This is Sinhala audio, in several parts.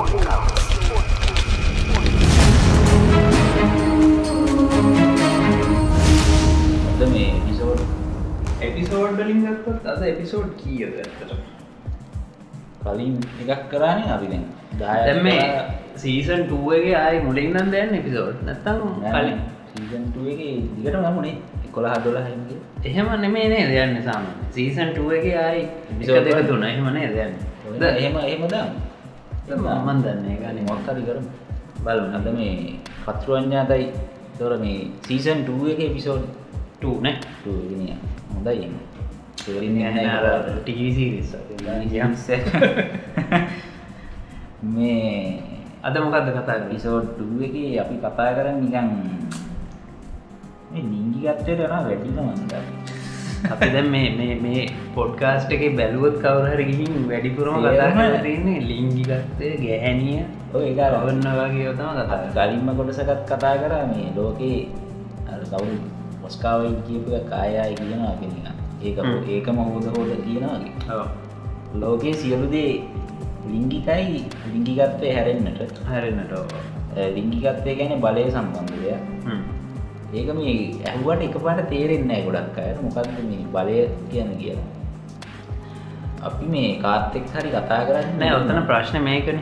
අද මේ එපිසෝඩ් එපිසෝඩ් වලින් ගත්තත් අද එපිසෝඩ් කියද? ඇත්තට කලින් එකක් කරන්නේ අපි දැන්. දැම් මේ සීසන් ටුවගේ ආය මුලින්නම් දැන් එපිසෝඩ් නැත්තම් කලින්. සීසන්ටුව එක දිගට නමුණේ කොළහ දොල හැගේ එහෙම නෙමේ නේ දෙයන්න සාම සීසන් ටුවගේ ආයි Episode දෙක one. තුන. එහෙමනේ දැන් එහෙම එහෙම දම් මමන් දන්නේ ගන මොක්කරි කරම බල අද මේ කතරුවඥාතයි තොර මේ සීසන් ටුව එක එපිසෝඩ් ටන ටගෙන හොඳයි මේ අද මොකක්ද කතා පිසෝඩ් ටුව එක අපි කතා කරන්න නිකන් නිංගි ගත්තයට න වැඩිකමන්ද අපි දැන් මේ මේ පොඩ්කාස්ට් එක බැලුවොත් කවරහර ගිහින් වැඩිපුරම කතා තේරුම කරලා තින්නේ ලිංගිකත්තය ගැහැනිය ඔය එක ඔන්න වගේ යොතම කතා කලින්ම කොටසකත් කතා කර මේ ලෝකයේ කවුරු මොස්කාවයි කියපු කායයි කියනවා කෙන ඒක හ්ම්. ඒකම හෝද කියනවාගේ. ලෝකයේ සියලුදේ ලිංගිකයි ලිංගිකත්වය හැරෙන්න්නට හැරෙන්නට ඔව්. ලිංගිකත්වය ගැන බලය සම්බන්ධය. ඒක මේ ඇහුවට එක පාට තේරෙන්න ගොඩක් අයට මොකක්ද මේ බලය කියන්න කියලා. අපි මේ කාත්තෙක් හරි කතා කරන්න නෑ ඔත්තන ප්‍රශ්න මේකන.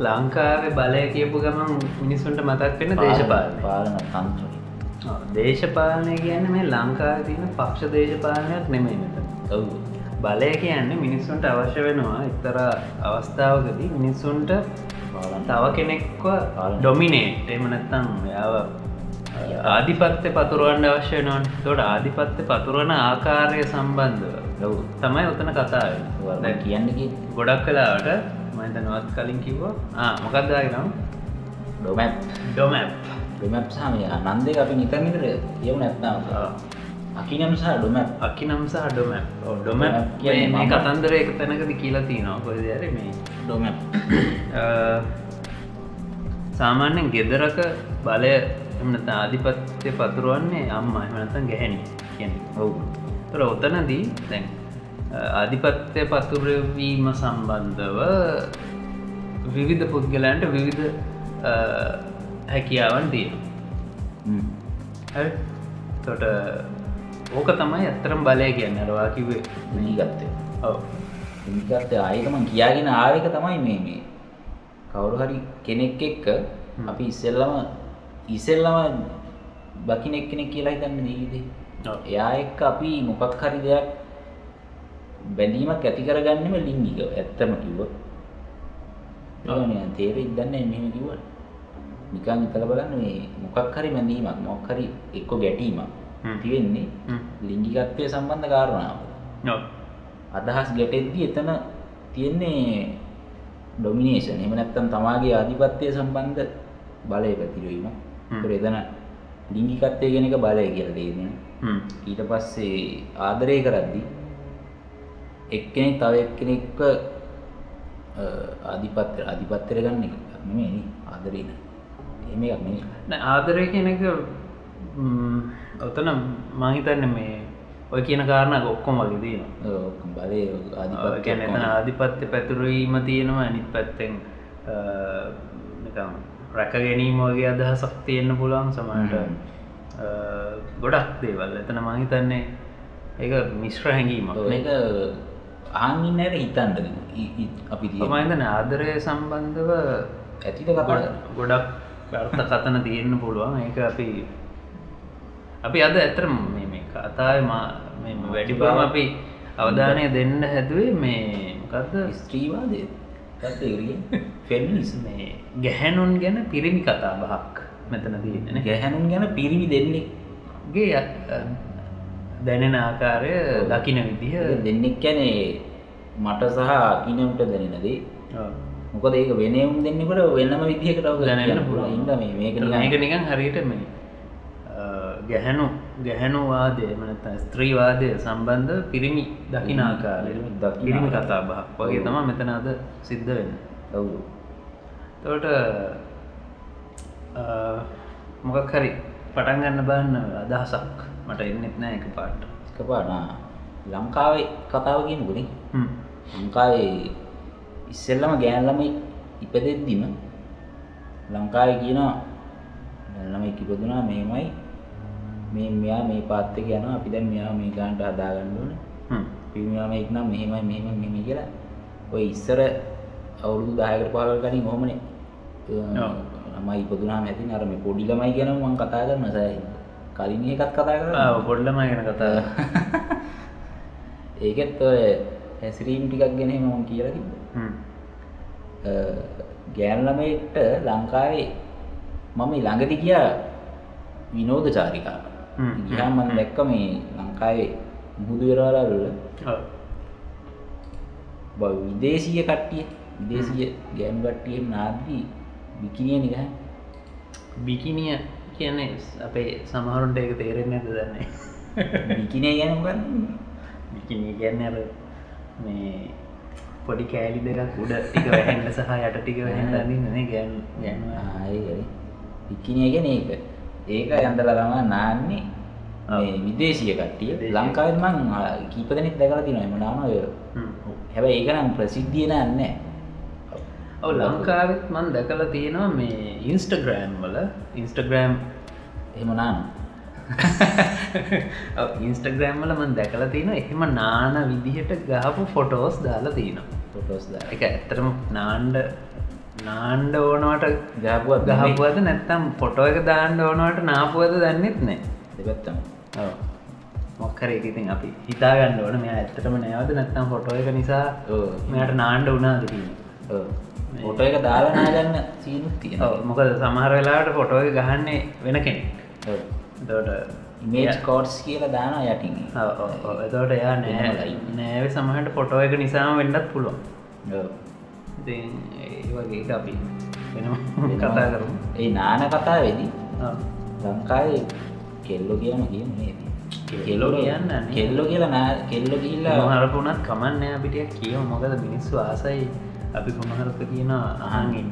ලංකාවේ බලය කියපු ගමන් මිනිසුන්ට මතක් වෙන දේශපාලන පාලන තන්ත්‍රය. දේශපාලනය කියන්න මේ ලංකාව තියන පක්ෂ දේශපාලනයක් නෙමයි මෙත ඔව්. බලය කියන්න මිනිස්සුන්ට අවශ්‍ය වෙනවා එක්තර අවස්ථාවකදී මිනිස්සුන්ට තව කෙනෙක්ව. ඩොමිනේට් එමනත්තම් යාව ආධිපත්‍ය පතුරුවන්ට අවශ්‍ය නොන් තොට ආධිපත්‍ය පතුරුවන ආකාරය සම්බන්ධව. ඔව් තමයි ඔතන කතාව කියන්න ගොඩක් කලාට මයිත නොවත් කලින් කිව්වා. මොකක්දාගනම් ඩොමැප් ඩොමැප් ඩොමැප් සාමය නන්දේ අපි නිතර කියව නැත්තාව අකිනම් සහ ඩොමැප් අකි නම්ස ඩොම ඩොම Domap කියන්නේ මේ. කතන්දර එක තැනකද කියලා තියනවා. කොදර මේ. ඩොමැප් සාමාන්‍යෙන් ගෙදරක බලය එමනත ආධිපත්‍ය පතුරුවන්නේ අම්ම. එමනතන් ගැහැනි කියන ඔව්. තොර ඔතනදී දැන් අ, ආධිපත්‍ය පතුරවීම සම්බන්ධව විවිධ පුද්ගලන්ට විවිධ හැකියාවන් හ්ම්. තොට ඕක තමයි ඇත්තරම් බලය කියන්න. රවා කිවේ ලිගත්තේ ඔව. ඉගත්තේ ආයකමන් කියාගෙන ආවක තමයි මේ මේ. කවුරු හරි කෙනෙක් එක්ක. අපි ඉස්සෙල්ලම ඉසෙල්ලම බකිනෙක් කෙනෙක් කියලා හිතන්න දීවිදේ. එයා එක්ක අපි මොකක් හරි දෙයක් බැඳීමක් ඇති කරගන්නම ලිංගික ඇත්තම කිව්ව තේර ඉදන්න මෙම කිව්ව නිකන් ඉතල බලන්න මේ මොකක් හරි මැඳීමක් මොක් හරි එක්ක ගැටීමක්. තියෙන්නේ. ලිංගිකත්වය සම්බන්ධ කාරණාව අදහස් ගැටෙද්දි එතන තියෙන්නේ ඩොමිනේෂන් එම නැත්තම් තමාගේ ආධිපත්‍යය සම්බන්ධ බලය. තුර එතන ලිංගිකත්වය ගෙන එක බලය කියල දේන ඊට පස්සේ ආදරය කරද්දි එක්කෙනෙක් තව එක්කෙනෙක්ව ආධිපත්‍ර අධිපත්තර ගන්න එක නෙමේ ආදරීන එම එකක් මේ ආදරය කියන එක ඔතන මහිතන්න මේ ඔය කියන කාරණ ඔක්කොම වගේ දීන බලය ගැන එතන ආධිපත්‍ය ආධිපත්‍ය පැතුරීම තියෙනවා අනිත් පැත්තෙන් රැක ගැනීම වගේ අදහසක් තියෙන්න්න පුළුවන් සමට. ගොඩක් දේවල්. එතන මහිතන්නේ ඒක මිශ්‍ර හැඟීමක් ඒක ආංගින්නයට හිතන්ට අපි මහිතන ආදරය සම්බන්ධව ගොඩ- ගොඩක් අර්ථ කතන තියෙන්න්න පුළුවන්. ඒක අපි අපි අද ඇතර මේ කතාය වැඩිපුරම අපි අවධානය දෙන්න හැදුවේ මේ මොකක්ද ස්ත්‍රීවාදය ෆෙමිනිස් මේ ගැහැනුන් ගැන පිරිමි කතා බහක් මෙතන තියෙන ගැහැනුන් ගැන පිරිමි දෙන්නේ ගේ දැනෙන ආකාරය දකින විදිහ දෙන්නෙක් කැනේ මට සහ අකිනම්ට දැනෙනදේ. මොකද ඒක වෙනවුම් දෙන්නෙකට වෙනම විදිහකට දැනෙන්න පුළුවන්. ඉන්න මේ මේක මේක නිකන් හරියට මේ අ, ගැහැණු ගැහැණු වාදය මනත ස්ත්‍රීවාදය සම්බන්ධ පිරිමි දකින ආකාරය පිරිමි. කතා බහක් වගේ. තම මෙතන අද සිද්ධ වෙන්න ඔව් තවට මොකක් හරි පටන් ගන්න බන්න අදහසක් මට එන්නෙත් නෑ එක පාට එකපානා ලංකාවේ කතාව කියනකුණේ හ්ම්. ලංකාවේ ඉස්සෙල්ලම ගෑන්ලම ඉපදෙද්දිම ලංකාවේ කියනවා ළමෙක් ඉපදුනා මෙහෙමයි මේ මෙයා මේ පාත් එක යනවා අපි දැන් මෙයා මේ ගානට හදාගන්න ඕනේ හ්ම්. පිරිමියාමෙක් නම් මෙහෙමයි මෙහෙමයි මෙහෙම කියලා ඔය ඉස්සර අවුරුදු 10කට 15කට කලින් ඔහොමනේ. ළමයි ඉපදුනාම ඇතින් අර මේ පොඩි ළමයි ගැන මම කතා කරන සෑහෙන කලින් එකත් කතා කරා ආ පොඩ්ඩම ගැන කතා ඒකෙත් ඔය හැසිරීම් ටිකක් ගැන මම කියලා තිබ්බා. ගෑන් ළමයෙක්ට ලංකාවේ මම ළඟදි ගියා විනෝද චාරිකාව. ගියාම මම දැක්ක මේ ලංකාවේ මුහුදු වෙරවලවල ඔව්. විදේශීය කට්ටිය විදේශීය ගෑනු කට්ටිය නාදී බිකිනිය නිකන් බිකිනිය කියන්නේ අපේ සමහරුන්ට ඒක තේරෙන්නේ නැද්ද දන්නේ? බිකිනිය ගැන මොකක්ද බිකිනිය කියන්නේ අර මේ පොඩි කෑලි දෙකක් උඩ ටික වැහෙන්න සහ යට ටික වැහෙන්න අඳින්නනේ ගෑන් ගෑන් ආයේ බිකිනිය ගැන ඒක. ඒක ඇඳලා තමයි නාන්නේ මේ විදේශීය කට්ටිය. විදේශීය. ලංකාවෙත් මං ආ, කීප දෙනෙක් දැකලා නානවා ඔය හැබැයි ඒක නම් ප්‍රසිද්ධිය නෑ ඔව ලංකාවෙත් මන් දැකලා තියෙනවා මේ ඉන්ස්ටග්‍රෑම් වල. ඉන්ස්ටග්‍රෑම් එහෙම නාන ඉන්ස්ටග්‍රෑම් වල මන් දැකලා තියෙන එහෙම නාන විදිහට ගහපු ෆොටෝස් දාලා තියෙනවා. ෆොටෝස් දා එක ඇත්තරම නාන්ඩ නාන්ඩ ඕනවට ගහපුවත් ගහපුවද නැත්තම් ෆොටෝ එක දාන්න ඕනවට නාපුවද දන්නෙත් නෑ. දෙපැත්තම. මොක්කර එක ඉතින් අපි හිතාගන්න ඕන. මෙයා ඇත්තටම නෑවද නැත්තම් ෆොටෝ එක නිසා ඔව්. මෙයට නාන්ඩ වුණාද කියන ෆොටෝ එක දාලා නාගන්න සීනුත් තියෙනවා. මොකද සමහර වෙලාට ෆොටෝ එක ගහන්නේ වෙන කෙනෙක්. ඔව්. දට ඉමේජ් කෝඩ්ස් කියලා දානවා යටින්. එතවට එයා නෑ. නෑව සමහට ෆොටෝ එක නිසාම වෙන්නත් පුළුවන්. ඔව්. ඉතින් ඒ වගේ අපි වෙන කතා කරමු. ඒ නාන කතාවේදී ඔව්. ලංකාවේ කෙල්ලෝ කියන කියන නේද? කෙල්ලෝ කියන්න. කෙල්ලෝ කියලා නා කෙල්ලෝ ගිහිල්ලා මොහරපුනත් කමන්න අපිටිය කියව මොකද මිනිස්සු ආසයි අපි කොමහරප කියන අහන් ඉන්න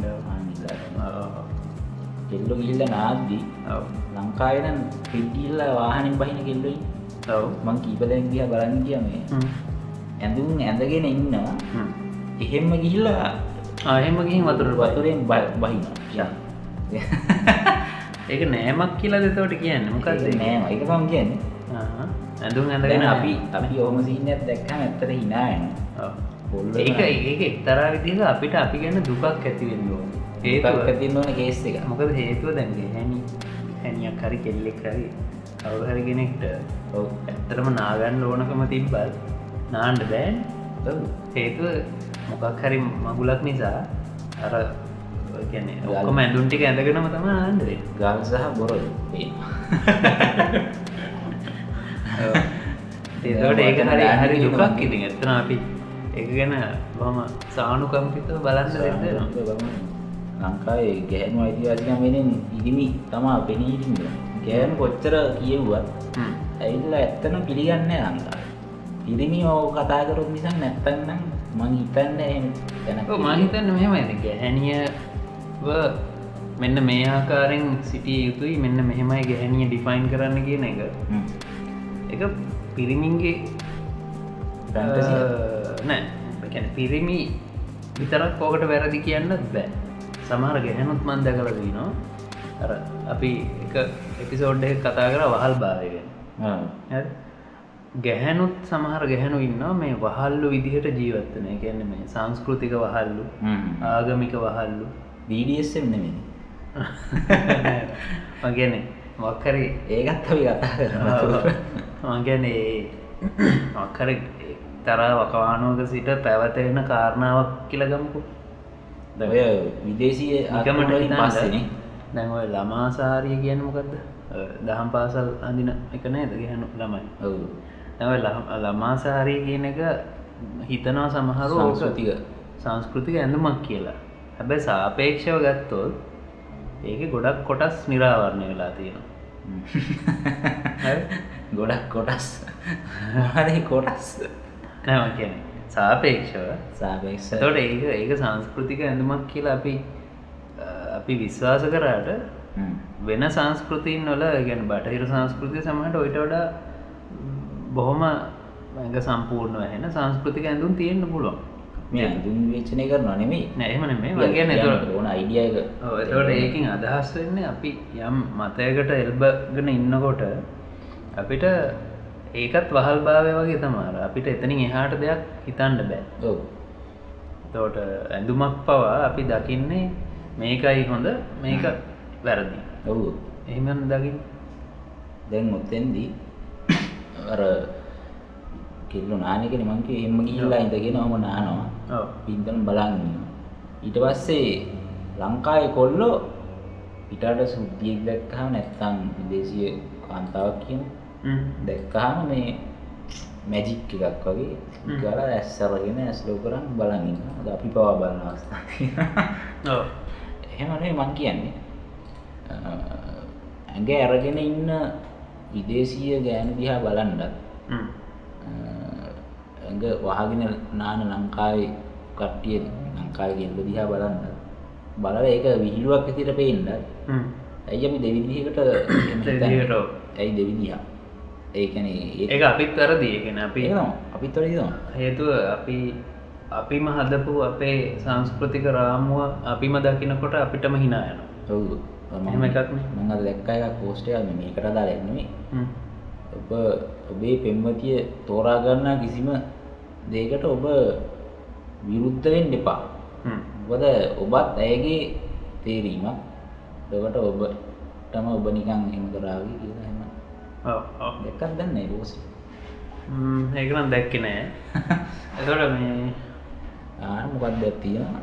ඉඳලා. කෙල්ලෝ ගිහිල්ලා නාද්දි ලංකාවේ නම් පිටිල්ලා වාහනෙන් බහින කෙල්ලෝ ඉන්නේ ඔව් මං කීප දෙනෙක් දිහා බලන් ගියා මේ. ඇඳුම් ඇඳගෙන ඉන්නවා. එහෙම්ම ගිහිල්ලා ආහෙම ගිහින් වතුරට පයි වතුරෙන් බ- බහිනවා. ඒක නෑමක් කියලා දෙතවට කියන්න? මොකක්ද ඒක නෑ ඒක මම කියන්නේ. ඇඳුම් ඇඳගෙන අපි අපි ඔහොම එකක් දැක්කම ඇත්තට hina පොල්වල ඒක ඒක එක්තරා විදිහක අපිට අපි ගැන දුකක් ඇති වෙන්න ඕන. ඒකක් හේතුව ඇතින්න ඕන කේස් එක මොකද හේතුව දැන්ග හැනි හැනියක් හරි කෙල්ලෙක් හරි කවු හරි කෙනෙක්ට ඔව්. ඇත්තරම නාගන්න ඕනකම තිබ්බල් නාන්ඩ බෑන් හේතුව මොකක් හරි මගුලක් නිසා අර කියන්නේ ඔක්කොම ඇඳුන් ටික ඇඳගෙනම තම ආන්දරේ ගල් සහ පේනවා. ඒතට ඒක හරි හරි දුකක්. ඉතින්. ඇත්තන අපි එක ගැන බොහම සානුකම්පිතව බලන්න දෙන්න ලංකාවේ ගැහැනු අයිතිවාසිකම් වෙනෙන් ඉදිමි. තමා පෙනී ඉන්න ගෑනු කොච්චර කියෙව්වත් ඇයිල්ල ඇත්තන පිළිගන්න ලංකා පිරිමි ඕ කතා කරුත් නිසා නැත්තන්නම් මං හිතන්න තැනක් මහිතන්න ඇති ගැහැනිය මෙන්න මේ ආකාරෙන් සිටිය යුතුයි. මෙන්න මෙහෙමයි ගැහැනිය ඩිෆයින් කරන්න කියන එක. එක පිරිමින්ගේ. නෑ එකැන පිරිමි විතරක් පෝකට වැරදි කියන්නත් බෑ සමහර ගැහැනුත් මන්ද කලදී නවා අර අපි එක එපිසෝඩ් එක කතා කර වහල් භාවයගෙන ආ. ගැහැනුත් සමහර ගැහැනු ඉන්නවා මේ වහල්ලු විදිහට ජීවත්තන කියන්න මේ සංස්කෘතික වහල්ලු. ආගමික වහල්ලු BDSM නෙමෙයි. මගැන මක්කරි ඒකත් අපි කතා කරනවා. මගැන මක්කර තරා වකවානුවක සිට පැවතෙන කාරණාවක් කියලගමකු ඔය විදේශීය ආගමවලින් පස්සේනේ. දැන්ඔය ළමාසාරිය කියන්න මොකක්ද දහම් පාසල් අඳින එක නේද ගැහනු ළමයි ඔව්. ඇව ළමාසාරී කියන එක හිතනවා සමහරු ඕක සංස්කෘතික. සංස්කෘතික ඇඳුමක් කියලා හැබැයි සාපේක්ෂව ගත්තොත් ඒක ගොඩක් කොටස් නිරාවරණය වෙලා තියෙනවා? ගොඩක් කොටස්. හරි කොටස්. නෑම කියන සාපේක්ෂව. සාපේක්ෂ. තොට ඒක ඒක සංස්කෘතික ඇඳුමක් කියලා අපි අපි විශ්වාස කරාට. වෙන සංස්කෘතින් වල ගැන බටහිර සංස්කෘතිය සමහට ඔයිට වඩා බොහොම ඇඟ සම්පූර්ණ වෙන සංස්කෘතික ඇඳුම් තියෙන්න්න පුළුවන්. මේ ඇඳුම් විචනය කරනවා නෙමෙයි. නෑමන මේ වගේ නතුර ඕන අයිඩියක එතවට ඒකින් අදහස් වෙන්නේ අපි යම් මතයකට එල්බගෙන ඉන්නකොට අපිට ඒකත් වහල් භාවය වගේ තමාර අපිට එතනින් එහාට දෙයක් හිතන්ඩ බෑ. තෝට ඇඳුමක් පවා අපි දකින්නේ මේකයි හොඳ මේක වැරදි. ඔව්. එහෙමන් දකිින් දැන් ඔත්තෙන්දී අර කෙල්ලු නානකෙන මංකේ එම ගිල්ලා ඉඳගෙන හම නානවා. පින්තන බලන්න ඊට පස්සේ ලංකාය කොල්ලෝ ඉටට සුද්දියෙක් දැක්කහම නැත්තම් විදේශය කාන්තාවක් කියන දැක්කහම මේ මැජික් එකක් වගේ ගල ඇස්සරගෙන ඇස්ලෝ කරන්න බලන්න ද අපි පවා බලන්න අවස්ථා එහෙමනේ මං කියන්නේ. ඇගේ ඇරගෙන ඉන්න විදේශීය ගෑනු දිහා බලන්ඩත් ඇඟ වහගෙන නාන ලංකාවේ කට්ටිය ලංකාව ගෙල්ල දිහා බලන්න බලල ඒක විහිලුවක් ඇතිට පේෙන්ඩ ඇයි අපි දෙවිදිහකට ඇයි දෙවිදිහා ඒකන ඒ අපිත් වැරදිගෙන අපි අපිත් වරදිනවා හේතුව අපි අපිම හදපු අපේ සංස්කෘතික රාමුව අපිම දකිනකොට අපිටම හිනායන ඔවු. මෙම එකක් මඟ දැක්ක එකක් පෝස්ටය මේකට දාලෙන්නෙමේ ඔබ ඔබේ පෙම්වතිය තෝරාගන්න කිසිම දේකට ඔබ විරුද්ධවෙන් එපා. ඔබද ඔබත් ඇයගේ තේරීමක්. දකට ඔබටම ඔබ නිකං එම කරාවි කියලා දෙකක් දන්න රෝස ඒකනම් දැක්ක නෑ. එතොට මේ ආමොකක් දැත්තියෙනවා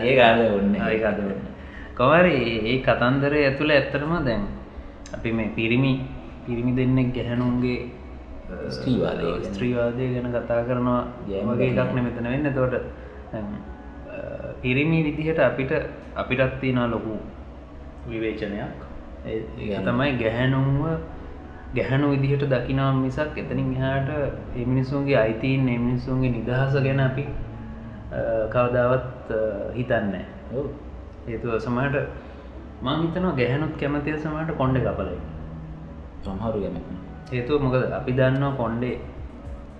ඒ කාල ඔන්න ඒකාද කොවරි ඒ කතන්දරය ඇතුළ ඇත්තරම දැන් අපි මේ පිරිමි පිරිමි දෙන්නෙක් ගැහැනුන්ගේ ස්ත්‍රීවාදය ස්ත්‍රීවාදය ගැන කතා කරනවා වගේ එකක් මෙතන වෙන්න. තෝට පිරිමි විදිහට අපිට අපිටත් තියෙනවා ලොකු විවේචනයක් තමයි ගැහැනුන්ව ගැහැනු විදිහට දකිනා මිසක් එතනින් එහාට එමිනිසුන්ගේ අයිතින් එමිනිසුන්ගේ නිදහස ගැන අපි කවදාවත් හිතන්න හේතුව සමට මං හිතනවා ගැහැනුත් කැමතිය සමට කොන්්ඩ කපලයි සමහරු ගැම හේතුව මොකද? අපි දන්නවා කොන්්ඩේ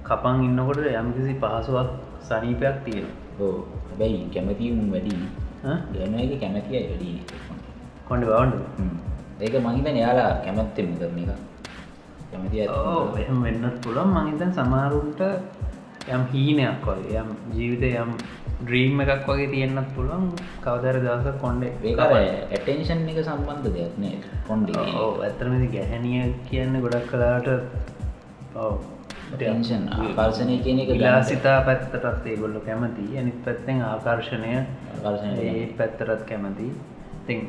කපන් ඉන්නකොට යම්කිසි පහසුවක් සනීපයක් තියෙන ඕ හැබැයි කැමතිම් වැඩි. ගැනගේ කැමතියි වැඩි. කොන්ඩ බවන්ඩ ඒක මහිතන යාලා කැමැත්තෙම කරන එක කැමති එහම වෙන්නත් පුළන් මහිතන් සමාරුන්ට යම් හීනයක් වගේ යම් ජීවිත යම් ඩ්‍රීම් එකක් වගේ තියෙන්න්නත් පුළුවන්. කවදර දවස කොන්්ඩේ ඒකර ඇටෙන්ෂන් එක සම්බන්ධ දෙයක්නේ කොන්්ඩ ඇතරමති ගැහැනිය කියන්න. ගොඩක් කලාට ටෙන්ෂන් ආකර්ශණය කියන එක විලාසිතා පැත්තටත් ඒගොල්ල කැමති. අනිත් පැත්තෙන් ආකර්ශණය ආකර්ශණය පැත්තරත් කැමති. තින්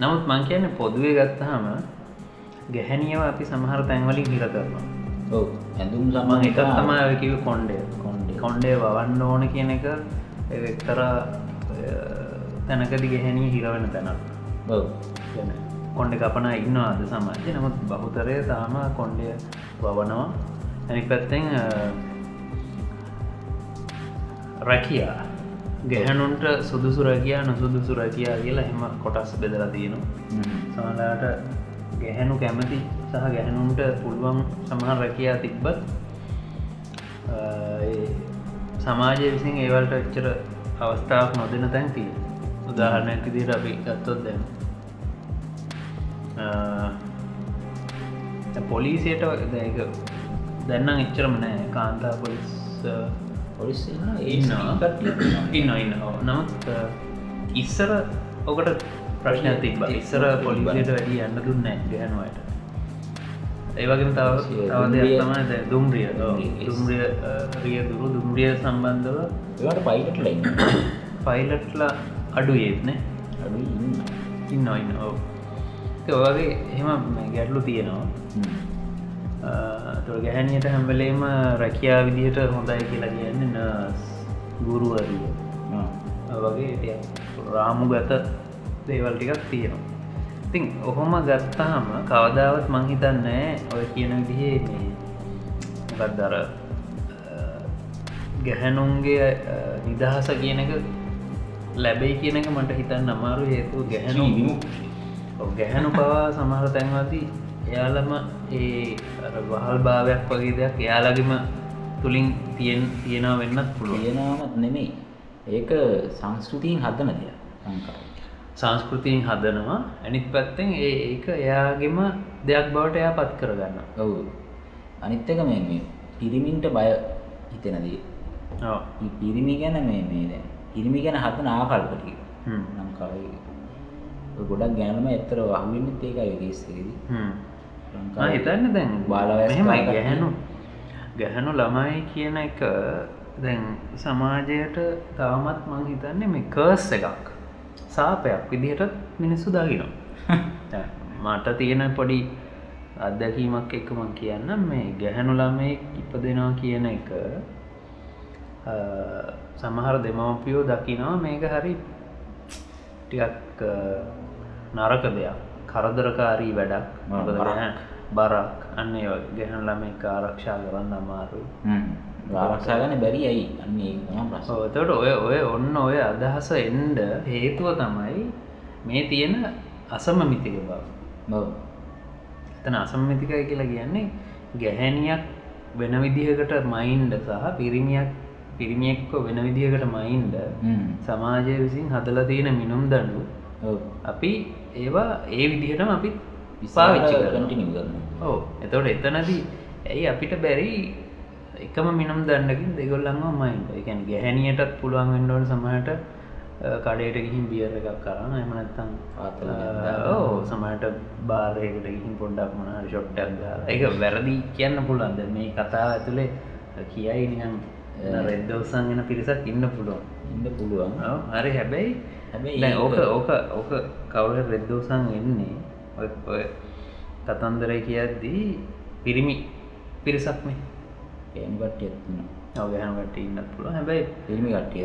නමුත් මං කියන්න පොදුවේ ගත්තහම ගැහැනියව අපි සමහර තැන්වලින් හිර කරනවා. ඇඳුම් සම මං එකක් තමාකිව කොන්්ඩේ කොන්්ඩේ කොන්්ඩේ වවන්න ඕන කියන එක එක්තර තැනකදි ගැහැනී හිරවෙන තැනක්. කොන්්ඩ කපන ඉන්න අද සමාජය? නමුත් බහුතරය තාම කොන්්ඩය වවනවා. ඇනි පැත්තෙන් රැකයා ගැහැනුන්ට සුදුසු රැකයා නොසුදුසු රැකයා කියලා හෙම කොටස් බෙදලා තියෙනවා. සමලාට ගැහැනු කැමති සහ ගැහැනුන්ට පුළුවන් සමහර රැකයා තිබ්බත් සමාජය විසින් ඒවල්ට එච්චර අවස්ථාවක් නොදෙන තැන් තිය උදාහරණයක් විදිට අපි ගත්තොත් දැන් පොලිසියට දැක දැන්නම් එච්චරම නෑ. කාන්තා පොලිස් පොලිස් ඉන්න ඉන්න ඉන්න නමුත් ඉස්සර ඔකට ප්‍රශ්න තිබ ඉස්සර පොලිසියට වැඩි යන්න දුන්න ගැහනුවට ඒවගේම තව තවදයක් තමයි දුම්රිය. දුම්රිය රිය දුරු. දුම්රිය සම්බන්ධව ඒවට පයිලට ලයි පයිලට්ලා අඩු ඒත්නේ අඩු ඉන්න ඉන්න ඕ ඔවගේ එහෙම ගැටලු තියෙනවා ගැහැනියට හැම්බලේම රැකයා විදිහට හොඳයි කියලා කියන්න නස් ගුරුවරිය. වගේ රාමු ගත දේවල් ටිකක් තියෙනවා. ඉතින් ඔහොම ගත්තාම කවදාවත් මංහිතන්නෑ ඔය කියන විදිහේ ගත්දර ගැහැනුන්ගේ නිදහස කියන එක ලැබයි කියනක මට හිතන්න අමාරු හේතු ගැහැනු ගැහැනු පවා සමහර තැන්වාදී එයාලම ඒ වහල් භාවයක් වගේ දෙයක් එයාලගේම තුළින් තියෙන් තියෙනවා වෙන්නත් පුළුව තියෙනමත් නෙමෙයි. ඒක සංස්කෘතියෙන් හදන දෙයක් ලංකාව සංස්කෘතියෙන් හදනවා. ඇනිත් පැත්තෙන් ඒ ඒක එයාගෙම දෙයක් බවට එයා පත් කරගන්න ඔව්. අනිත් එක මේ පිරිමින්ට බය හිතෙනදී. පිරිමි ගැන මේ මේ පිරිමි ගැන හදන ආකල්ප ටික. හ්ම්. ලංකාවේ ගොඩක් ගෑනුම ඇත්තට අහුවෙන්නෙත් ඒකයි ඔය හිතන්නේ දැන් බාල වයස් මෙහෙමයි කාලේ ගැහැණු. ගැහැණු ළමයි කියන එක දැන් සමාජයට තවමත් මං හිතන්නේ මේ කර්ස් එකක්. සාපයක් විදිහටත් මිනිස්සු දාගෙනවා මට තියෙන පොඩි අත්දැකීමක් එක්ක මං කියන්න මේ ගැහැණු ළමයෙක් ඉපදෙනවා කියන එක සමහර දෙමව්පියෝ දකිනවා මේක හරි ටිකක් නරක දෙයක් කරදරකාරී වැඩක්. බරක්. අන්න ඒ වගේ ගැහැණු ළමයෙක් ආරක්ෂා කරන්න අමාරුයි. හ්ම්. ආරක්ෂා ගන්න බැරි ඇයි? අන්න එතකොට ඔය ඔය ඔන්න ඔය අදහස එන්ඩ හේතුව තමයි මේ තියෙන අසමමිතික බව. එතන අසමමිතිකයි කියලා කියන්නේ ගැහැනියක් වෙන විදිහකට මයින්ඩ සහ පිරිමියක් පිරිමියෙක්ව වෙන විදිහකට මයින්ඩ සමාජය විසින් හදල තියෙන මිනුම් දඩු අපි ඒවා ඒ විදිහටම අපි කරනවා. කන්ටිනියු කරනවා. ඔව්. එතවට එතනදී ඇයි අපිට බැරි එකම මිනම් දන්නකින් දෙගොල්ලන්ම මයින්ඩ එකැන ගැහැනියටත් පුළුවන් වෙන්ඩෝට සමහට කඩේට ගිහින් බියර එකක් කරන්න එමනත්තම් පාතල ඕ සමට බාරයකට ගිහින් පොඩ්ඩක් මන ෂොට්ටක් දාලා. එක වැරදි කියන්න පුළුවන්ද මේ කතා ඇතුළේ කියයි නිකන් රෙද්දවසන් වෙන පිරිසක් ඉන්න පුළුවන්. ඉන්න පුළුවන්. හරි. හැබැයි හැබැයි ඕක ඕක ඕක කවුල රෙද්දෝසන් වෙන්නේ ඔය ඔය කතන්දරය කියද්දී පිරිමි පිරිසක්නේ ගෑනු කට්ටියත් ඉන්නවා. ඔගහනට ඉන්නත් පුළුව හැබැයි පිරිමි කට්ටිය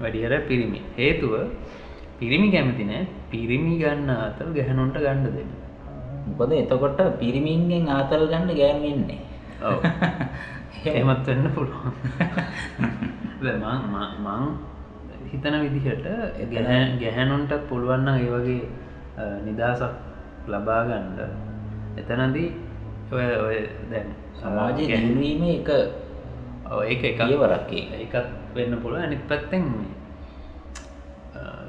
වැඩිහර පිරිමි. හේතුව පිරිමි කැමති නෑ. පිරිමි ගන්න අතල් ගැහනුන්ට ගණ්ඩ දෙන්න. මොකද එතකොට පිරිමින්ගෙන් ආතල් ගන්න ගෑනු ඉන්නේ. ඔව්. එහෙමත් වෙන්න පුළුවන්. මං හිතන විදිහට ගැහැ- ගැහැනුන්ට පුළුවන්න ඒ වගේ නිදහසක් ලබා ගණ්ඩ එතනදී ඔය ඔය දැන් සමාජය ගැහ- දියුණුවීම එක ඒක එක පියවරක් ඒක. එකත් වෙන්න පුළුව අනිත් පැත්තෙන්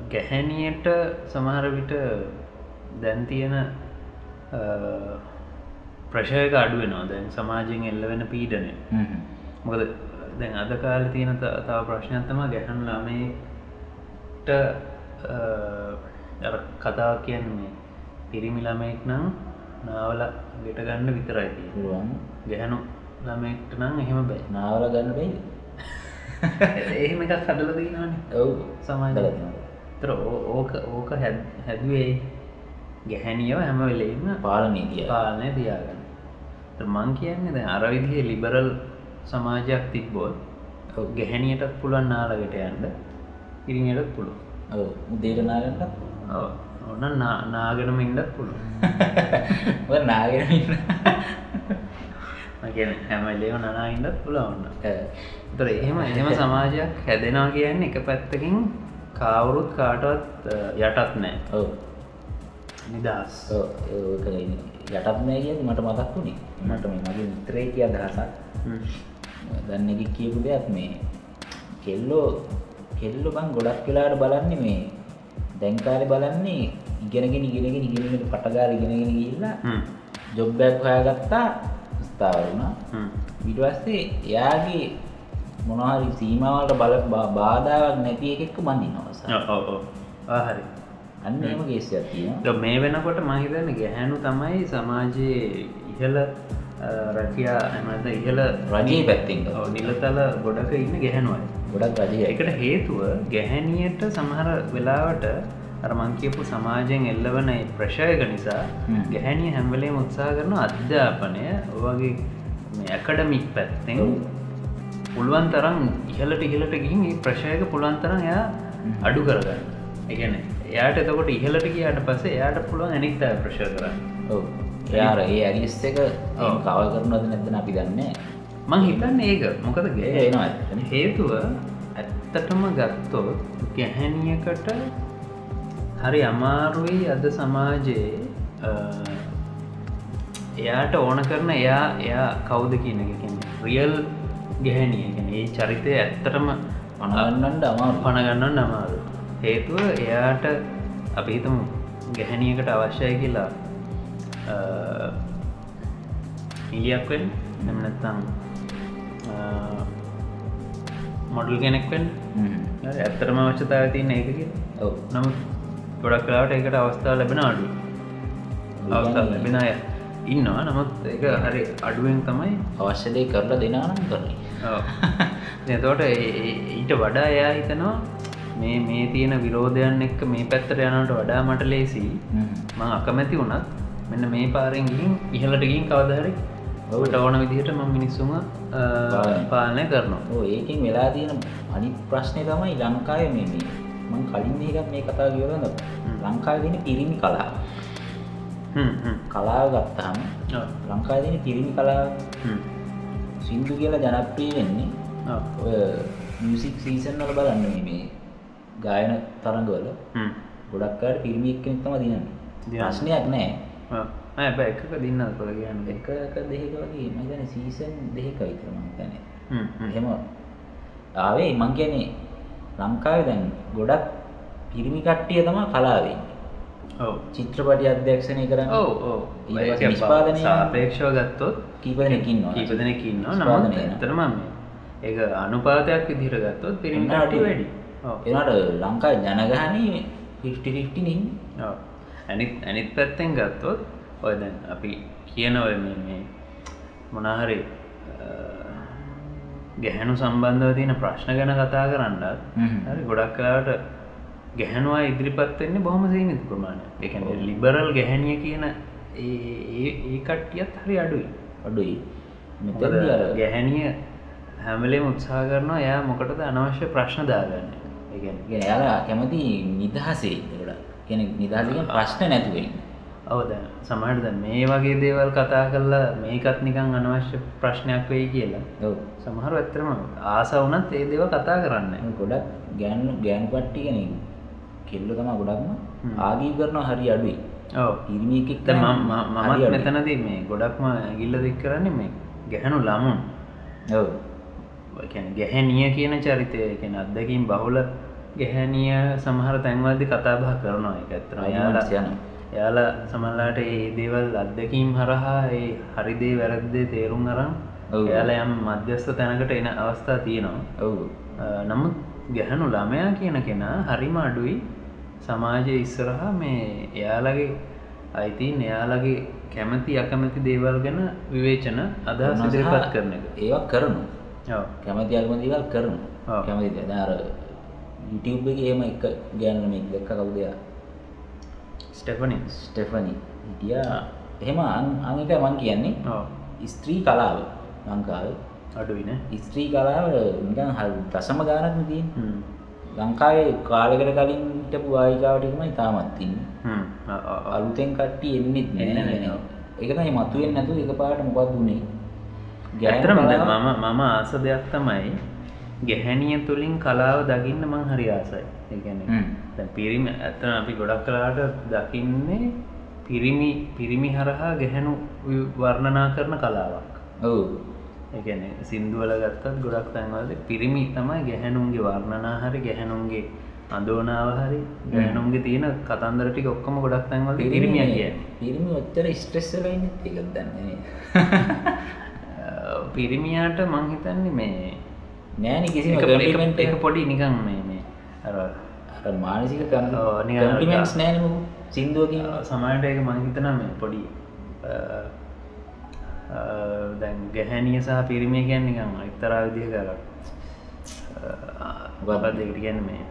ගැහැනියට සමහර විට දැන් තියෙන ප්‍රශයක අඩුවෙනවා දැන් සමාජයෙන් එල්ල වෙන පීඩනය. මොකද දැන් අද කාල තියෙන තව ප්‍රශ්නයක්තම ගැහන් ළමයිට කතා කියන්නේ පිරිමි ළමයෙක් නම් නාවල ගෙට ගන්න විතරයි. පුළුවන්. ගැහැනු ළමෙක්ට නම් එහෙම බෑ. නාවල ගන්න බැයිද? එහෙම එකක් හදල දීනවානේ ඔව්. සමාජ හදලා තියෙනවා. තර ඕක ඕක හැද- හැදුවේ ගැහැනියව හැම වෙලේම පාලනය තිය පාලනය තියාගන්න. මං කියන්නේ දැන් අර විදිහේ ලිබරල් සමාජයක් තිබ්බොත්. ගැහැනියටත් පුළුවන් නාලකට යන්න ඉරිඟටත් පුළුව උදේට නාගන්නත් ඔන්න නාගෙනම ඉන්නත් පුළුව නාගෙන ඉන්න. කියන හැමලේම නනා ඉන්නත් පුළුවන්න. තර එහෙම එහෙම සමාජයක් හැදෙනවා කියන්නේ එක පැත්තකින් කවුරුත් කාටවත් යටත් නෑ. ඔව්. ඒක යටත් නෑ කියන්නේ මට මතක් වුණේ. මට මේ මගේ මිත්‍රයෙක් කිය අදහසක්. දන්න එක කියපු දෙයක් මේ කෙල්ලෝ කෙල්ලො බං ගොඩක් වෙලාට බලන්නේ මේ දැන්කාලෙ බලන්නේ ඉගෙනගෙන ඉගෙනගෙන ඉගෙනගෙන පටගාර ඉගෙනගෙන හ්ම්. ජොබ්බයක් හොයාගත්තා ස්ථාවර වුණා. හ්ම්. ඊට පස්සේ එයාගේ මොනහරි සීමාවලට බල බාධාවක් නැති එකෙක්ක බඳිනවස හරි. අන්න එම ගේසියක් තියෙනවා. ද මේ වෙනකොට මහිතන්න ගැහැනු තමයි සමාජයේ ඉහල අ, රැකියා ඇමත ඉහල රජයේ පැත්තෙන් නිලතල ගොඩක ඉන්න ගැහැනුවයි ගොඩක් රජය එකට හේතුව ගැහැනියට සමහර වෙලාවට අරමං කියපු සමාජයෙන් එල්ලවන ප්‍රශයක නිසා. ගැහැනිය හැම්වලේ උත්සා කරන අධ්‍යාපනය ඔවගේ ඇකඩමික් පැත්තෙන්. පුළුවන් තරම් ඉහලට ඉහලට ගිහින් ඒ ප්‍රශයක පුළුවන් තරම් එයා. අඩු කරගන්න එකන එයාට එතකොට ඉහලට කියාට පස්සේ එයාට පුළුවන් අනිත් අය ප්‍රශ කරන්න ඔව් එයාර ඒ ඇරිස් එක. කවල් කරනවද නැත්නම් අපි දන්නේ මං හිතන්න ඒක. මොකද ඒක ගේ එනවා ඇත්තටම. හේතුව ඇත්තටම ගත්තොත් ගැහැනියකට හරි අමාරුයි අද සමාජයේ එයාට ඕන කරන එයා එයා කවුද කියන එක රියල් ගැහැනිය ගැන ඒ චරිතය ඇත්තටම පනගන්නන්ට අමාරු පණගන්න නමාරු හේතුව එයාට අපි හිතමු ගැහැනියකට අවශ්‍යයි කියලා ඉලියක්වෙන් නැමනත්තම් මොඩල් කෙනෙක්වෙන් ඇත්තරම අවශ්‍යතාව තියන්න ඒක ඔව්. නම් ගොඩක් කලාට ඒකට අවස්ථාව ලැබෙන අඩු අවස්ථාව ලැබෙන අය ඉන්නවා. නමුත් ඒක හරි අඩුවෙන් තමයි අවශ්‍යදය කරලා දෙනානම් කරන්නේ. එතෝට ඊට වඩා එයා හිතනවා මේ මේ තියෙන විරෝධයන් එක්ක මේ පැත්තට යනට වඩා මට ලේසි මං අකමැති වුණත් මෙන්න මේ පාරෙන් ගිහින් ඉහලට ගින් කවදහරි ඔවට ඕන විදිහට ම මිනිස්සුම පාලනය. කරනවා. ඒකින් වෙලා තියෙන අනි ප්‍රශ්නය තමයි ලංකාය මේ මේ. කලින් ඒකත් මේ කතා කියවලද ලංකාව දෙන පිරිමි කලා කලාව ගත්තාම ලංකා දෙන පිරිමි කලාව සිින්දු කියලා ජනප්‍රී වෙන්නේ මියසික් සීසන් වල බලන්න මේ ගායන තරඟවල. ගොඩක්කාට පිරිමි එක්කෙනෙක් තම දිනන්න. ප්‍රශ්නයක් නෑ ඇ එකක දින්න කොළ කියන්න? එක එක දෙක වගේ මගන සීසන් දෙක විතරම තැන හෙම ආවේ මං කියනේ ලංකාව දැන් ගොඩක් පිරිමි කට්ටිය තම කලාවේ චිත්‍රපටි අධ්‍යක්ෂණය කරන්න ඕ නිෂ්පාදනය සාපේක්ෂව ගත්තොත් කීපදනකින්න කීපදනකින්න නම තරම ඒ අනුපාතයක් විදිර ගත්තොත් පිරිමිට වැඩි. එනට ලංකා ජනගහනී 50 ඇනිත් ඇනිත් පැත්තෙන් ගත්තොත් ඔය දැන් අපි කියනව මේ මොනාහරි ගැහැනු සම්බන්ධව තියෙන ප්‍රශ්න ගැන කතා කරන්නත් හරි ගොඩක් කලාට ගැහැනවා ඉදිරිපත් වෙන්නේ බොහොම සීමිත ප්‍රමාණය එකන ලිබරල් ගැහැනිය කියන ඒ කට්ටියත් හරි අඩුයි. අඩුයි. ගැහැනිය හැමලේ උත්සා කරනවා එයා මොකටද අනවශ්‍ය ප්‍රශ්න දාගන්න? ගෙන යාලා කැමති නිදහසේ ගොඩ කෙනෙ නිදහසක ප්‍රශ්න නැතුවෙන් ඔවද සමහටද මේ වගේ දේවල් කතා කරලා මේකත් නිකං අනවශ්‍ය ප්‍රශ්නයක් වෙයි කියලා. සමහර ඇත්තරම ආස වනත් ඒ දේව කතා කරන්න ගොඩක් ගැන්නු ගෑන් පට්ටි කෙනෙ කෙල්ල තම ගොඩක්ම ආගී කරනවා හරි අඩුයි. පිරිමිකෙක්ත මමත් මෙතනද මේ ගොඩක්ම ගිල්ල දෙක් කරන්නේ මේ ගැහැනු ළමුන්. ඔව. ගැහැනිය කියන චරිතය කෙන අත්දකින් බහුල ගැහැනිය සමහර තැන්වල්දි කතාබහ කරනවා. එක ඇත්තන යාලා යන යාල සමල්ලාට ඒ දේවල් අත්දකීම් හරහා ඒ හරිදේ වැරද්දේ තේරුම් අරම් යාල යම් මධ්‍යස්ථ තැනකට එන අවස්ථා තියෙනවා. ඔවු. නමුත් ගැහැනු ළමයා කියන කෙනා හරිම අඩුයි. සමාජය ඉස්සරහා මේ එයාලගේ අයිතින් එයාලගේ කැමති අකමැති දේවල් ගැන විවේචන අදහස් ඉදිරිපත් කරන එක. ඒවක් කරනු කැමති අල්මදිවල් කරනු කැමති දාර YouTube එක එහෙම එක ගෑනම දැක්ක කවුදයා ස්ටෙපනි ස්ටෙෆනි. හිටිය. එහෙම අංක මං කියන්නේ. ස්ත්‍රී කලාව ලංකාව. අඩුවින ස්ත්‍රී කලාව නිකන් හ දසම ගානක්ම තියෙන්. ලංකාවේ කාලෙකට කලින් හිටපු වායිකාවටකමයි තාමත්තින්න අලුතෙන් කට්ටි එන්නෙත් නෑ එකතයි මතුවෙන් නැතු එක පාට මොකක් දුන්නේ ගැතරම මම මම ආස දෙයක් තමයි ගැහැනිය තුළින් කලාව දකින්න මං හරි ආසයි. ඒගැන පිරිමි ඇත්තන අපි ගොඩක් කලාට දකින්නේ පිරිමි පිරිමි හරහා ගැහැනු වර්ණනා කරන කලාවක්. ඔවු. එකන සින්දුවල ගත්තත් ගොඩක් තැන්වලද පිරිමි තමයි ගැහැනුන්ගේ වර්ණනා හරි ගැහැනුන්ගේ අඳෝනාව හරි ගැහැනුන්ගේ තියෙන කතන්දරටි ඔක්කම ගොඩක් තැන්වල පිරිමිය කිය පිරිමි ඔච්චර ස්ට්‍රෙස්සලයින්න එකක් දන්නේ පිරිමියාට මංහිතන්නේ මේ නෑන කිසි කමෙන්ට එක පොඩි නිකන් මේ මානසික කම්ටිමෙන්ස් නෑනම සිින්දුවකින් සමයට එක මංහිතන මේ පොඩි දැන් ගැහැනිය සහ පිරිමිය ගැන් නිකම් එක්තරා විදිහ කර ගබ දෙකට ගැන මේ?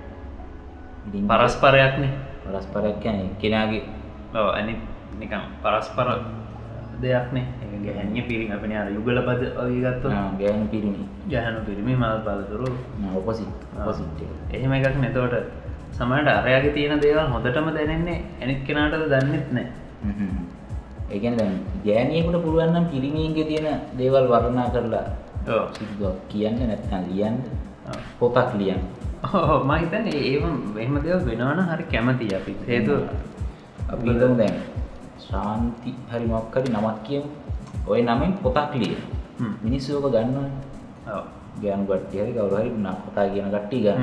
පරස්පරයක්නේ පරස්පරයක් ගැන කෙනගේ බව ඇනි නිකම් පරස්පර දෙයක්නේ ගැහැනිය පිරි අපන අර යුගල පද ඔයගත්තු ගෑන පිරිමි. ගැහනු පිරිමි මල් පලතුරු ඔපසි පසිට එහෙම එකක් නැතවට සමට අරයාගේ තියෙන දේවල් හොඳටම දැනෙන්නේ ඇනිත් කෙනාටද දන්නෙත් නෑ. ඒකන ගෑනියකුට පුළුවන්නම් පිරිමින්ගේ තියෙන දේවල් වරණා කරලා කියන්න නැත්නම් ලියන්න. පොතක් ලියන් මහිතන් ඒම එහම දෙව වෙනවන හරි කැමති අපි හේතු අපි දැන් ශාන්ති හරි මොක්කරි නමක් කියමු ඔය නමින් පොතක් ලිය මිනිස්සෝක ගන්න ඔව්. ගෑනු කට්ටිය හරි කවුරු හරි නම් කතා කියන කට්ටිය ගන්න.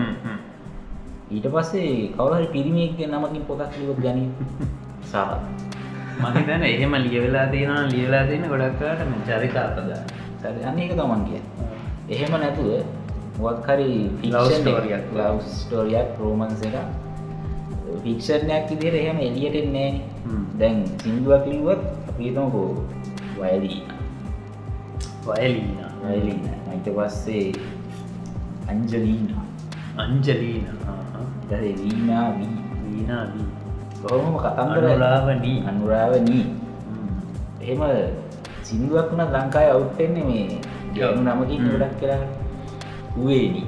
ඊට පස්සේ කවුරු හරි පිරිමියෙක්ගේ නමකින් පොතක් ලියුවොත් ගනී සාරා මම හිතන්නේ එහෙම ලියවෙලා තියෙනවා ලියලා තියෙන ගොඩක් වෙලාවට මේ චරිත අපදාන. හරි අන්න ඒක තමන් කියන්නේ එහෙම නැතුව මොකක් හරි story එකක්. ලව් ස්ටෝරියක් රෝමන්ස් එක ෆික්ෂණයක් විදිහට එහෙම එළියට එන්නේ නෑනේ. දැන් සින්දුවක් ලිව්වොත් අපි හිතමුකෝ වයලීන වයලීනා. වයලීන ඊට පස්සේ අංජලීනා අංජලීනා. වීණා වී වීණා වී. කොහොම කතන්දර අනුරාවනී. අනුරාවනී හ්ම්. එහෙම සින්දුවක් වුණත් ලංකාවේ අවුට් වෙන්නේ මේ ගෑනු නමකින්. ගොඩක් කරා කොහෙනි?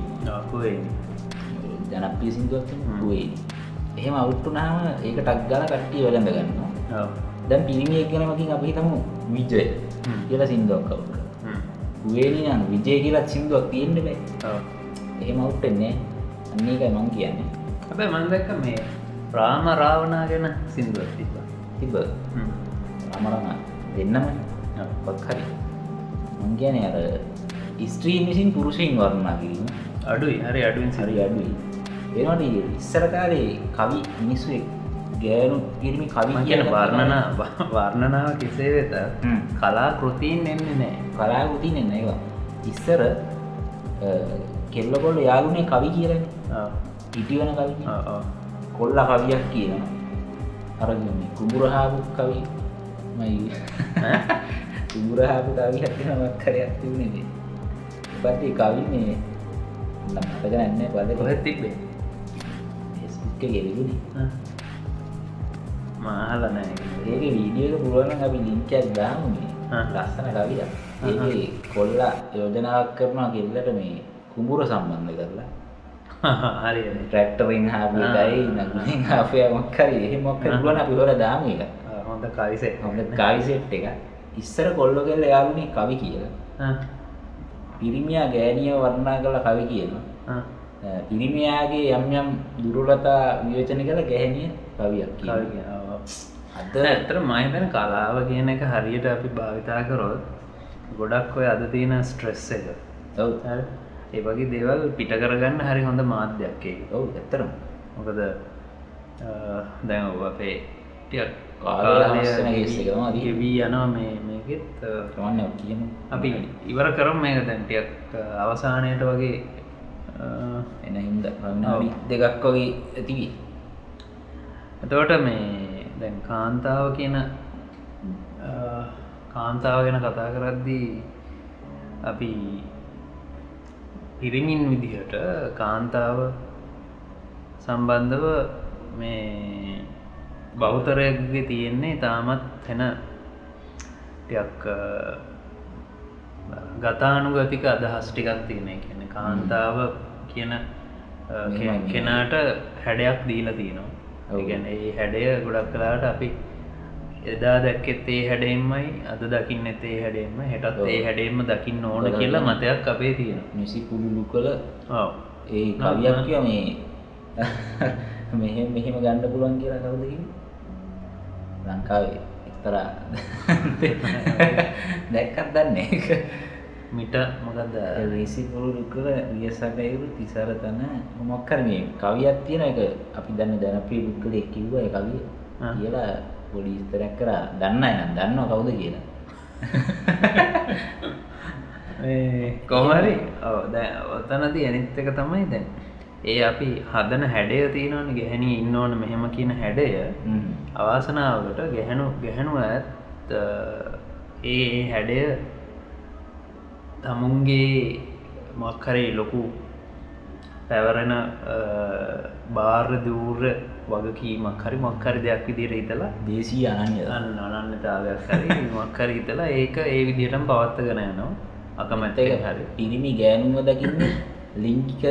ජනප්‍රිය සින්දුවක් කුවේනි එහෙම අවුට් වුණාම ඒක ටක් ගාලා කට්ටිය වැළඳ ගන්නවා ඔව්. දැන් පිරිමියෙක් ගැනමකින් අපි හිතමු විජය. කියලා සින්දුවක් හ්ම්. කුවේනි නම් විජය කියලා සින්දුවක් තියෙන්න බෑ. එහෙම අවුට් වෙන්නේ. අන්න ඒකයි මං කියන්නේ හැබැයි මම දැක්ක මේ රාම රාවණා ගැන සින්දුවක් තිබ්බා. තිබ හ්ම්. අමරණ දෙන්නම. වක් හරි මං කියන්නේ අර ස්ත්‍රීන් විසින් පුරුෂයින් වර්ණනා කිරීම අඩුයි හරි අඩුවෙන් හරි අඩුයි වෙනට ඉස්සර කාලේ කවි මිනිස්සු ගෑනු පිරිමි කවි කියන වර්ණනා වර්ණනාව කෙසේ වෙත. කලා කෘතිීන් එන්නේ නෑ. කලාගුති නෙන්න ඒවා. ඉස්සර කෙල්ලකොල්ල යාගුණේ කවි කියරන ඔව්. ඉටිවන කවි. කොල්ල කවියක් කියන අරගන්නේ කුඹුරහාපු කවි. මයි? කුඹුරහාපු කවි හතිනමත් කරයක් තිබුණේ පත්ේ කවි මේ මතක නැන්න පද කොහෙත් ගෙලගුණේ ආ. මහල නෑ. ඒක වීඩියක පුළුවන් අපි ලිංකයක් දාමුනේ ආ. ලස්සන කවිය ඒ කොල්ලා යෝජනාවක් කරනවා කෙල්ලට මේ කුඹුර සම්බන්ධ කරලා. හරි ට්‍රක්ටරින් හාපයි නගින් හාපය මොක්කරි එහෙමොක් ආ. පුළුවන් අපි හොර දාම එක හොඳ කවිසේ හොඳ කවිසෙට් එක ඉස්සර කොල්ලො කෙල්ල යාලුනේ කවි කියලා. පිරිමියා ගෑනිය වර්ණා කළ කවි කියනවා. පිරිමියාගේ යම් යම් දුරුලතා වියෝචන කළ ගැහැනිය කවියක් කිය අද ඇතර මහිතන කලාව කියන එක හරියට අපි භාවිතා කරොත් ගොඩක් ඔය අද තියෙන ස්ට්‍රෙස් එක. ඔව්. හරි? ඒ වගේ දේවල් පිට කරගන්න හරි හොඳ මාධ්‍යයක් ඒක. ඔව් ඇත්තරම මොකද දැන් ඔව් අපේ තියෙන්නේ. ගෙවී යනවා මේකෙත්. අ, කමන්න කියමු අපි ඉවර කරම් මේක දැන් ටිකක් අවසානයට වගේ. එන රවිනාඩි දෙකක් වගේ ඇතිවී එතකොට මේ දැන් කාන්තාව කියන කාන්තාව ගැන කතා කරද්දී අපි පිරිමින් විදිහට කාන්තාව සම්බන්ධව මේ බෞතරයගේ තියෙන්නේ තාමත් හෙන ටියක් ගතානුගතික අදහස් ටිකක් තියෙන. කියන කාන්තාව කියන. කෙනාට හැඩයක් දීලා තියෙනවා ඒගැන ඒ හැඩය ගොඩක් කලාට අපි එදා දැක්කෙත් ඒ හැඩෙන්මයි අද දකින්න එතේ හැඩෙන්ම හෙටත්. ඒ හැඩෙන්ම දකින්න ඕන. කියලා මතයක් අපේ තියෙන නිසි පුළුලු කළ ඒ කවියක් කිය මේ මෙහෙම මෙහෙම ගණ්ඩ පුළුවන් කියලා කවුදකි ලංකාවේ එක්තරා දැක්කත් දන්නේ මිට මොකක්ද රිසි පුරුදු කළ වියසකයුරු තිසර තන මොක්කර මේ කවියක් තියෙන එක අපි දන්න ජනප්‍රී පුද්ගල කිව්ව කවිය. කියලා පොඩි ස්තරයක් කරා. දන්න නම් දන්නවා කවුද කියලා. කොහරි අනිත් එක තමයි දැන්. ඒ අපි හදන හැඩය තියෙනවන ගැහැනී ඉන්න ඕන මෙහෙම කියන හැඩය. අවාසනාවට ගැහැණු ගැහැණු ඇත් ඒ හැඩය තමුන්ගේ මක්කරේ ලොකු පැවරෙන බාර්ය දූර්ය වගකීමක් හරි මක්කරි දෙයක් විදිර ඉතලා දේශී අනන්‍ය අන්න අනන්නතාවයක් හරි මක්කර ඉතලා ඒක ඒ විදිහටම පවත්තගෙන යනවා අකමැත්ත ඒක හරි. පිරිමි ගෑනුව දකින්න ලිංගික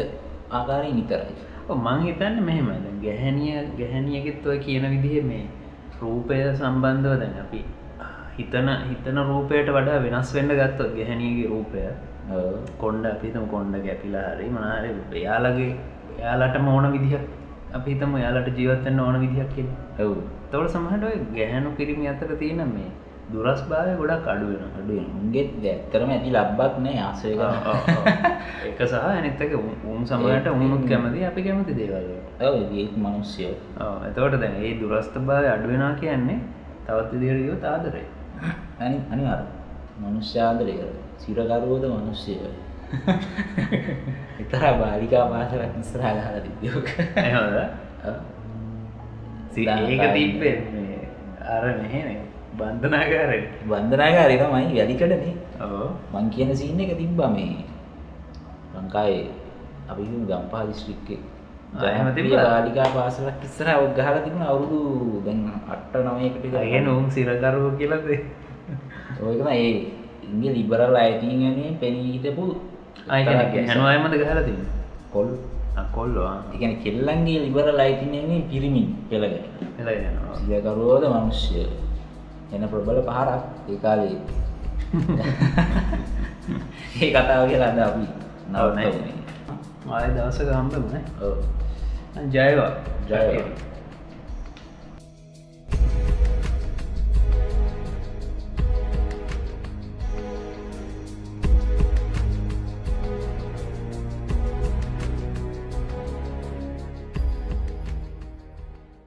ආකාරයෙන් විතරයි. ඔව්, මං හිතන්න මෙහෙම ගැහැනිය ගැහැනියගෙත් ඔය කියන විදිහ මේ රූපය සම්බන්ධව දැන් අපි හිතන හිතන රූපයට වඩා වෙනස් වෙන්න ගත්තොත් ගැහැනියගේ රූපය. කොන්්ඩ අපිතම කොන්්ඩ ගැපිලා හරි මනාර එයාලගේ එයාලට මෝන විදිහක් අපිතම එයාලට ජීවත්තන්න ඕන විදිහක් කිය ඔව්. තවට සමහට ගැහැනු පිරිමි අතර තියෙන මේ දුරස් භාවය ගොඩක් අඩුවෙන අඩුවෙන උන්ගේ ඇත්තරම ඇති ලබ්බක් නෑ ආසය එක සහ අනිත්තක උන් සමට උනුත් කැමති අපි කැමති දේවල් ඒත් මනුස්්‍යය එතවට දැන් ඒ දුරස්ථ භාවය අඩුවෙනා කියන්නේ තවත් විදිරියෝ තාදරේ අනි අනිවර මනුෂ්‍යාදරය කර සිරකරුවෝද මනුෂ්‍යය එතර බාලිකා පාසලක් ඉස්රා ගහල තිබියෝක ඒක තිබ්බේ අර මෙහෙන. බන්ධනාකාර බන්ධනාකාරය තමයි වැලිකටනේ මං කියන සින්න එක තිබ්බා මේ ලංකායේ අපි ගම්පා දිස්ත්‍රික්කේ බාලිකා පාසලක් ඉස්සර ඔක් ගහල තිබුණ. අවුරුදු දැන් අට්ට නමයකට ය නොම් සිරකරුව කියලද ඔයකම ඒ ඉංග ලිබරල් අයිතින් ගැනේ පෙනී හිටපු හැනුවයමද ගහල තින්න කොල්. කොල්ලවා එකන කෙල්ලන්ගේ ලිබරල් අයිතින්නේ පිරිමින් පෙළගෙන සියකරුවෝද මනුෂ්‍ය එන ප්‍රබල පහරක් ඒකාලේ ඒ කතාව කියලා අද අපි නවනෑ ආය දවස ගම්බ වනේ ජයවා. ජය